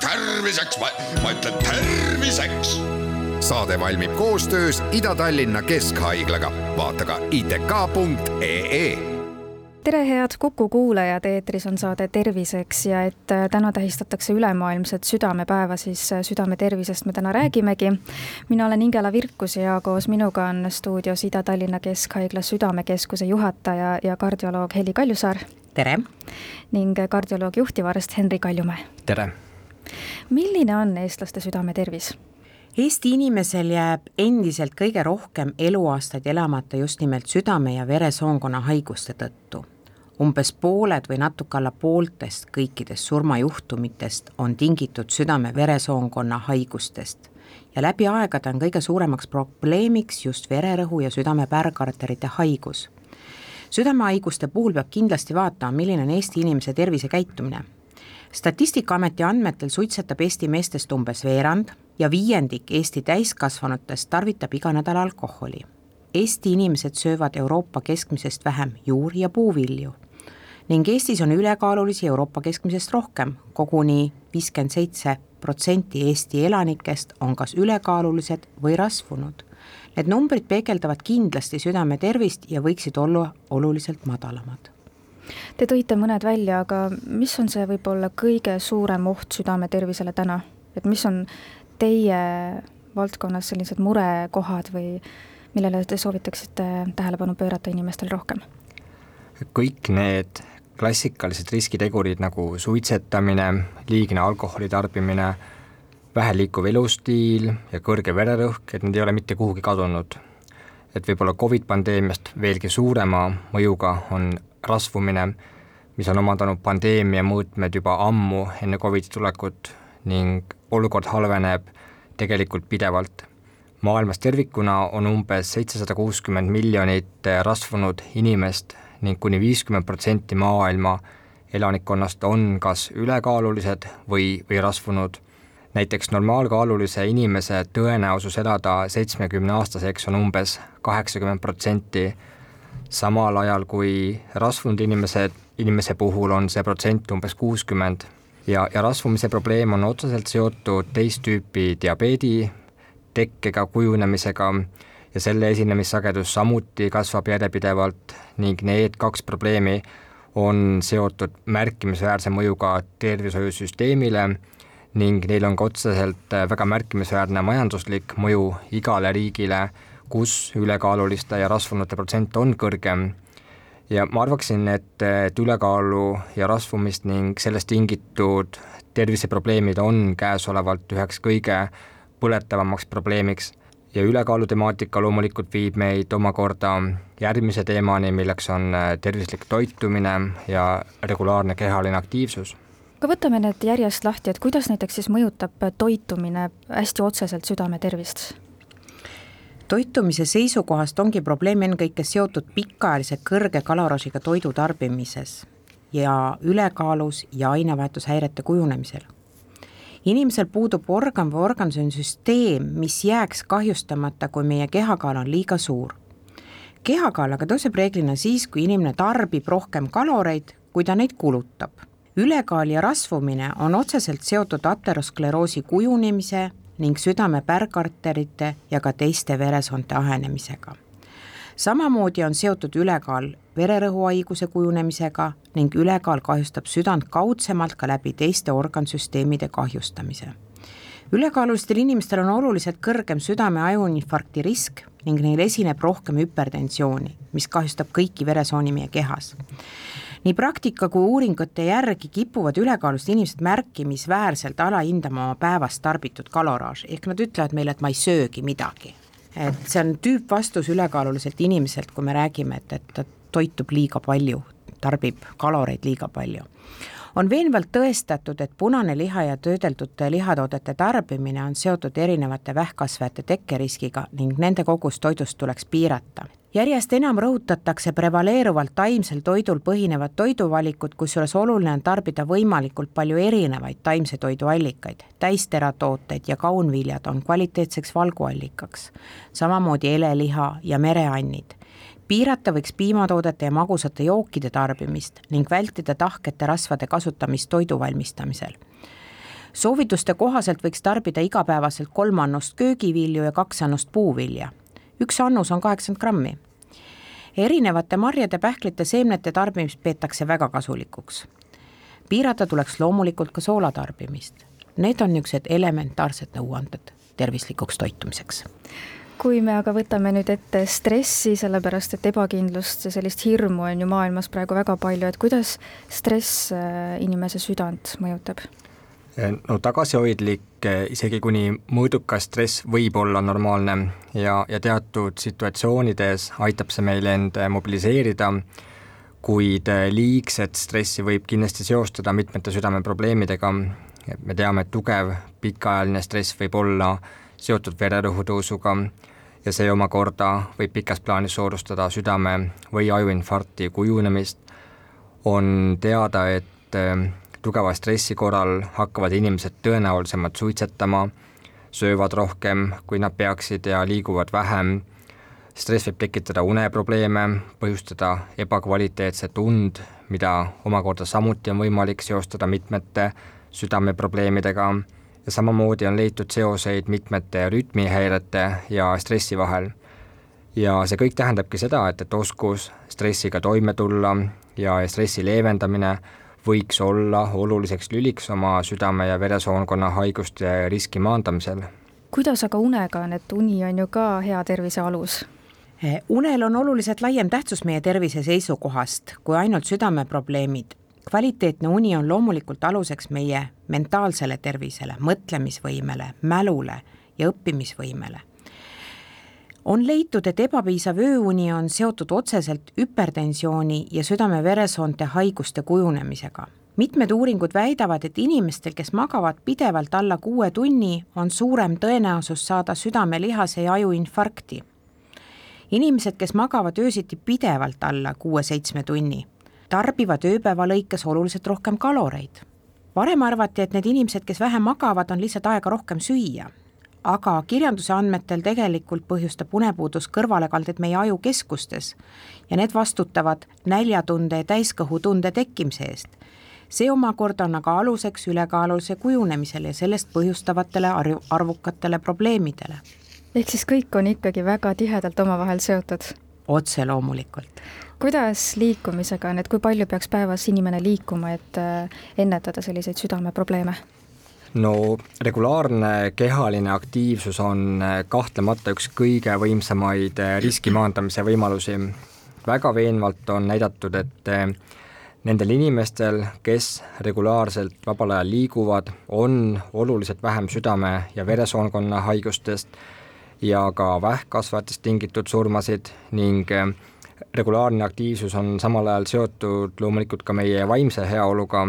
terviseks, ma ütlen terviseks. saade valmib koostöös Ida-Tallinna Keskhaiglaga, vaata ka itk.ee tere, head Kuku kuulajad, eetris on saade Terviseks ja et äh, täna tähistatakse ülemaailmset südamepäeva, siis äh, südame tervisest me täna räägimegi. mina olen Ingela Virkus ja koos minuga on stuudios Ida-Tallinna Keskhaigla Südamekeskuse juhataja ja kardioloog Heli Kaljusaar. Tere! ning kardioloog juhtivarst Henri Kaljumäe. tere! milline on eestlaste südametervis? Eesti inimesel jääb endiselt kõige rohkem eluaastaid elamata just nimelt südame- ja veresoonkonna haiguste tõttu. umbes pooled või natuke alla pooltest kõikidest surmajuhtumitest on tingitud südame-veresoonkonna haigustest ja läbi aegade on kõige suuremaks probleemiks just vererõhu ja südame-pärgarterite haigus. Südamehaiguste puhul peab kindlasti vaatama, milline on Eesti inimese tervisekäitumine statistikaameti andmetel suitsetab Eesti meestest umbes veerand ja viiendik Eesti täiskasvanutest tarvitab iga nädal alkoholi. Eesti inimesed söövad Euroopa keskmisest vähem juur- ja puuvilju ning Eestis on ülekaalulisi Euroopa keskmisest rohkem, koguni viiskümmend seitse protsenti Eesti elanikest on kas ülekaalulised või rasvunud. Need numbrid peegeldavad kindlasti südame tervist ja võiksid olla oluliselt madalamad Te tõite mõned välja, aga mis on see võib-olla kõige suurem oht südame tervisele täna, et mis on teie valdkonnas sellised murekohad või millele te soovitaksite tähelepanu pöörata inimestel rohkem? kõik need klassikalised riskitegurid nagu suitsetamine, liigne alkoholi tarbimine, väheliikuv elustiil ja kõrge vererõhk, et need ei ole mitte kuhugi kadunud. et võib-olla Covid pandeemiast veelgi suurema mõjuga on rasvumine, mis on omandanud pandeemia mõõtmed juba ammu enne Covidi tulekut ning olukord halveneb tegelikult pidevalt. maailmas tervikuna on umbes seitsesada kuuskümmend miljonit rasvunud inimest ning kuni viiskümmend protsenti maailma elanikkonnast on kas ülekaalulised või, või rasvunud. Näiteks normaalkaalulise inimese tõenäosus elada seitsmekümneaastaseks on umbes kaheksakümmend protsenti. Samal ajal kui rasvunud inimesed, inimese puhul on see protsent umbes kuuskümmend. Ja, ja rasvumise probleem on otseselt seotud teist tüüpi diabeedi tekkega, kujunemisega ja selle esinemissagedus samuti kasvab järjepidevalt ning need kaks probleemi on seotud märkimisväärse mõjuga tervishoiusüsteemile ning neil on ka otseselt väga märkimisväärne majanduslik mõju igale riigile kus ülekaaluliste ja rasvunute protsent on kõrgem. Ja ma arvaksin, et, et ülekaalu ja rasvumist ning sellest tingitud terviseprobleemid on käesolevalt üheks kõige põletavamaks probleemiks. Ja ülekaalu temaatika loomulikult viib meid omakorda järgmise teemani, milleks on tervislik toitumine ja regulaarne kehaline aktiivsus aga võtame need järjest lahti, et kuidas näiteks siis mõjutab toitumine hästi otseselt südame tervist? toitumise seisukohast ongi probleem ennekõike seotud pikaajalise kõrge kaloraažiga toidu tarbimises ja ülekaalus ja ainevahetushäirete kujunemisel. inimesel puudub organ või organisüsteem, mis jääks kahjustamata, kui meie kehakaal on liiga suur. kehakaal aga tõuseb reeglina siis, kui inimene tarbib rohkem kaloreid, kui ta neid kulutab ülekaal ja rasvumine on otseselt seotud ateroskleroosi kujunemise ning südame pärgarterite ja ka teiste veresoonte ahenemisega. samamoodi on seotud ülekaal vererõhuhaiguse kujunemisega ning ülekaal kahjustab südant kaudsemalt ka läbi teiste organsüsteemide kahjustamise. ülekaalulistel inimestel on oluliselt kõrgem südame-ajuinfarkti risk ning neil esineb rohkem hüpertensiooni, mis kahjustab kõiki veresooni meie kehas nii praktika kui uuringute järgi kipuvad ülekaalulised inimesed märkimisväärselt alahindama oma päevast tarbitud kaloraaži, ehk nad ütlevad meile, et ma ei söögi midagi. et see on tüüpvastus ülekaaluliselt inimeselt, kui me räägime, et, et ta toitub liiga palju, tarbib kaloreid liiga palju on veenvalt tõestatud, et punane liha ja töödeldud lihatoodete tarbimine on seotud erinevate vähkkasvajate tekkeriskiga ning nende kogust toidust tuleks piirata järjest enam rõhutatakse prevaleeruvalt taimsel toidul põhinevat toiduvalikut, kusjuures oluline on tarbida võimalikult palju erinevaid taimse toidu allikaid. täisteratooted ja kaunviljad on kvaliteetseks valguallikaks, samamoodi heleliha ja mereannid. Piirata võiks piimatoodete ja magusate jookide tarbimist ning vältida tahkete rasvade kasutamist toidu valmistamisel. soovituste kohaselt võiks tarbida igapäevaselt kolm annust köögivilju ja kaks annust puuvilja. üks annus on kaheksakümmend grammi. erinevate marjade, pähklite, seemnete tarbimist peetakse väga kasulikuks. piirata tuleks loomulikult ka soola tarbimist. Need on niisugused elementaarsed nõuanded tervislikuks toitumiseks kui me aga võtame nüüd ette stressi, sellepärast et ebakindlust ja sellist hirmu on ju maailmas praegu väga palju, et kuidas stress äh, inimese südant mõjutab? no tagasihoidlik, äh, isegi kuni mõõdukas stress võib olla normaalne ja, ja teatud situatsioonides aitab see meil end äh, mobiliseerida, kuid liigset stressi võib kindlasti seostada mitmete südameprobleemidega, et me teame, et tugev pikaajaline stress võib olla seotud vererõhu tõusuga, ja see omakorda võib pikas plaanis soodustada südame- või ajuinfarkti kujunemist, on teada, et äh, tugeva stressi korral hakkavad inimesed tõenäolisemalt suitsetama, söövad rohkem, kui nad peaksid ja liiguvad vähem, stress võib tekitada uneprobleeme, põhjustada ebakvaliteetset und, mida omakorda samuti on võimalik seostada mitmete südameprobleemidega ja samamoodi on leitud seoseid mitmete rütmihäirete ja stressi vahel. ja see kõik tähendabki seda, et, et oskus stressiga toime tulla ja stressi leevendamine võiks olla oluliseks lüliks oma südame- ja veresoonkonna haiguste riski maandamisel. kuidas aga unega on, et uni on ju ka hea tervise alus? Unel on oluliselt laiem tähtsus meie tervise seisukohast kui ainult südameprobleemid kvaliteetne uni on loomulikult aluseks meie mentaalsele tervisele, mõtlemisvõimele, mälule ja õppimisvõimele. on leitud, et ebapiisav ööuni on seotud otseselt hüpertensiooni ja südame-veresoonte haiguste kujunemisega. mitmed uuringud väidavad, et inimestel, kes magavad pidevalt alla kuue tunni, on suurem tõenäosus saada südamelihase ja ajuinfarkti. inimesed, kes magavad öösiti pidevalt alla kuue-seitsme tunni tarbivad ööpäeva lõikes oluliselt rohkem kaloreid. varem arvati, et need inimesed, kes vähe magavad, on lihtsalt aega rohkem süüa. aga kirjanduse andmetel tegelikult põhjustab unepuudus kõrvalekalded meie ajukeskustes ja need vastutavad näljatunde ja täiskõhutunde tekkimise eest. see omakorda on aga aluseks ülekaalulise kujunemisele ja sellest põhjustavatele arv arvukatele probleemidele. ehk siis kõik on ikkagi väga tihedalt omavahel seotud? Otse loomulikult kuidas liikumisega on, et kui palju peaks päevas inimene liikuma, et äh, ennetada selliseid südameprobleeme? no regulaarne kehaline aktiivsus on äh, kahtlemata üks kõige võimsamaid äh, riski maandamise võimalusi. väga veenvalt on näidatud, et nendel inimestel, kes regulaarselt vabal ajal liiguvad, on oluliselt vähem südame- ja veresoonkonna haigustest ja ka vähkkasvajatest tingitud surmasid ning regulaarne aktiivsus on samal ajal seotud loomulikult ka meie vaimse heaoluga,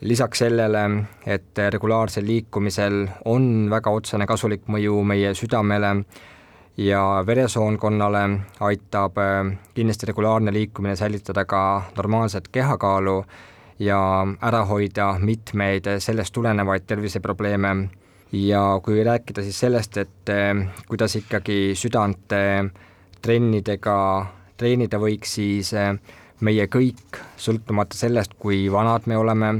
lisaks sellele, et regulaarsel liikumisel on väga otsene kasulik mõju meie südamele ja veresoonkonnale, aitab äh, kindlasti regulaarne liikumine säilitada ka normaalset kehakaalu ja ära hoida mitmeid sellest tulenevaid terviseprobleeme ja kui rääkida siis sellest, et äh, kuidas ikkagi südant trennidega treenida võiks, siis eh, meie kõik, sõltumata sellest, kui vanad me oleme,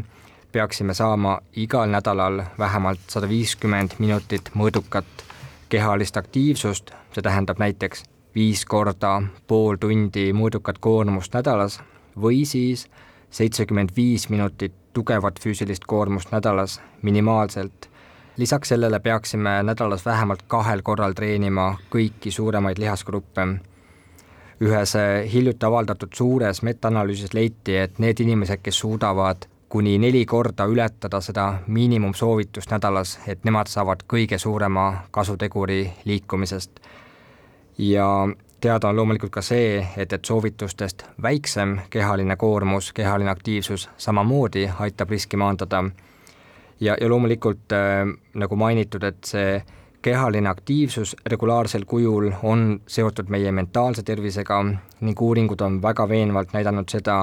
peaksime saama igal nädalal vähemalt sada viiskümmend minutit mõõdukat kehalist aktiivsust, see tähendab näiteks viis korda pool tundi mõõdukat koormust nädalas või siis seitsekümmend viis minutit tugevat füüsilist koormust nädalas minimaalselt. Lisaks sellele peaksime nädalas vähemalt kahel korral treenima kõiki suuremaid lihasgruppe ühes äh, hiljuti avaldatud suures metaanalüüsis leiti, et need inimesed, kes suudavad kuni neli korda ületada seda miinimumsoovitust nädalas, et nemad saavad kõige suurema kasuteguri liikumisest. ja teada on loomulikult ka see, et, et soovitustest väiksem kehaline koormus, kehaline aktiivsus samamoodi aitab riski maandada. Ja, ja loomulikult äh, nagu mainitud, et see kehaline aktiivsus regulaarsel kujul on seotud meie mentaalse tervisega ning uuringud on väga veenvalt näidanud seda,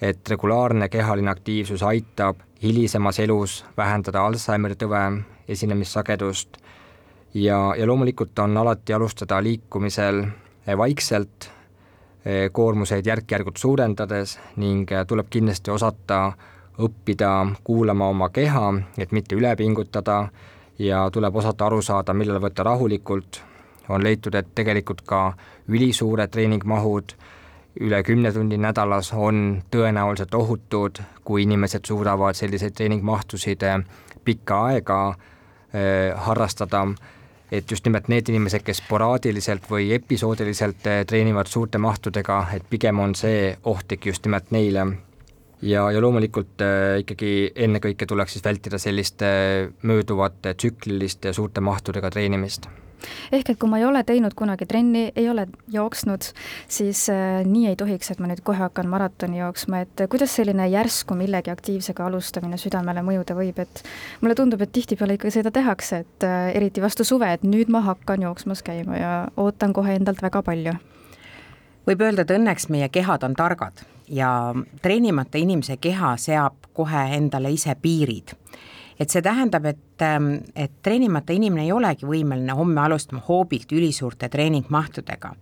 et regulaarne kehaline aktiivsus aitab hilisemas elus vähendada Alžeimeri tõve esinemissagedust. Ja, ja loomulikult on alati alustada liikumisel vaikselt, koormuseid järk-järgult suurendades ning tuleb kindlasti osata õppida kuulama oma keha, et mitte üle pingutada ja tuleb osata aru saada, millal võtta rahulikult, on leitud, et tegelikult ka ülisuured treeningmahud, üle kümne tunni nädalas on tõenäoliselt ohutud, kui inimesed suudavad selliseid treeningmahtusid pikka aega äh, harrastada, et just nimelt need inimesed, kes sporaadiliselt või episoodiliselt treenivad suurte mahtudega, et pigem on see ohtlik just nimelt neile ja, ja loomulikult äh, ikkagi ennekõike tuleks siis vältida sellist äh, mööduvate tsükliliste suurte mahtudega treenimist. Ehk et kui ma ei ole teinud kunagi trenni, ei ole jooksnud, siis äh, nii ei tohiks, et ma nüüd kohe hakkan maratoni jooksma, et kuidas selline järsku millegi aktiivsega alustamine südamele mõjuda võib, et mulle tundub, et tihtipeale ikka seda tehakse, et äh, eriti vastu suve, et nüüd ma hakkan jooksmas käima ja ootan kohe endalt väga palju. võib öelda, et õnneks meie kehad on targad ja treenimata inimese keha seab kohe endale ise piirid. et see tähendab, et, ähm, et treenimata inimene ei olegi võimeline homme alustama hoobilt ülisuurte treeningmahtudega.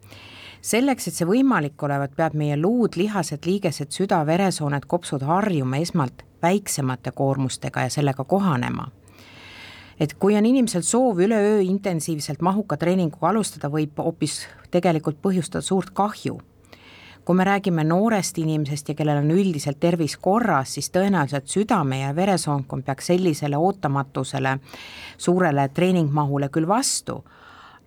selleks, et see võimalik olevat, peab meie luud, lihased, liigesed, süda, veresooned, kopsud harjuma esmalt väiksemate koormustega ja sellega kohanema et kui on inimesel soov üleöö intensiivselt mahuka treeninguga alustada, võib hoopis tegelikult põhjustada suurt kahju kui me räägime noorest inimesest ja kellel on üldiselt tervis korras, siis tõenäoliselt südame ja veresoonkond peaks sellisele ootamatusele suurele treeningmahule küll vastu.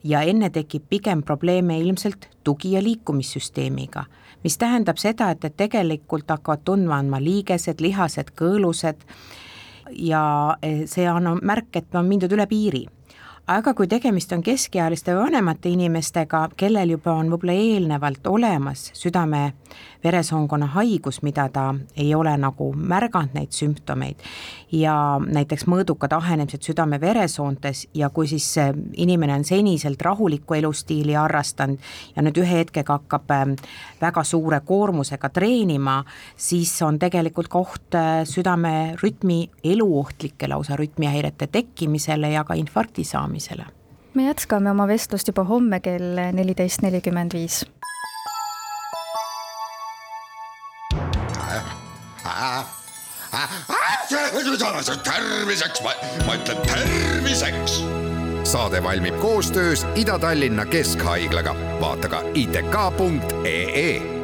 Ja enne tekib pigem probleeme ilmselt tugi- ja liikumissüsteemiga, mis tähendab seda, et, et tegelikult hakkavad tundma andma liigesed, lihased, kõõlused ja eh, see annab märk, et on mindud üle piiri aga kui tegemist on keskealiste või vanemate inimestega, kellel juba on võib-olla eelnevalt olemas südame veresoonkonna haigus, mida ta ei ole nagu märganud, neid sümptomeid, ja näiteks mõõdukad ahenemised südame-veresoontes ja kui siis inimene on seniselt rahulikku elustiili harrastanud ja nüüd ühe hetkega hakkab ähm, väga suure koormusega treenima, siis on tegelikult ka oht äh, südamerütmi, eluohtlike lausa rütmihäirete tekkimisele ja ka infarkti saamisele me jätkame oma vestlust juba homme kell neliteist nelikümmend viis. terviseks, ma ütlen terviseks. saade valmib koostöös Ida-Tallinna Keskhaiglaga, vaata ka itk.ee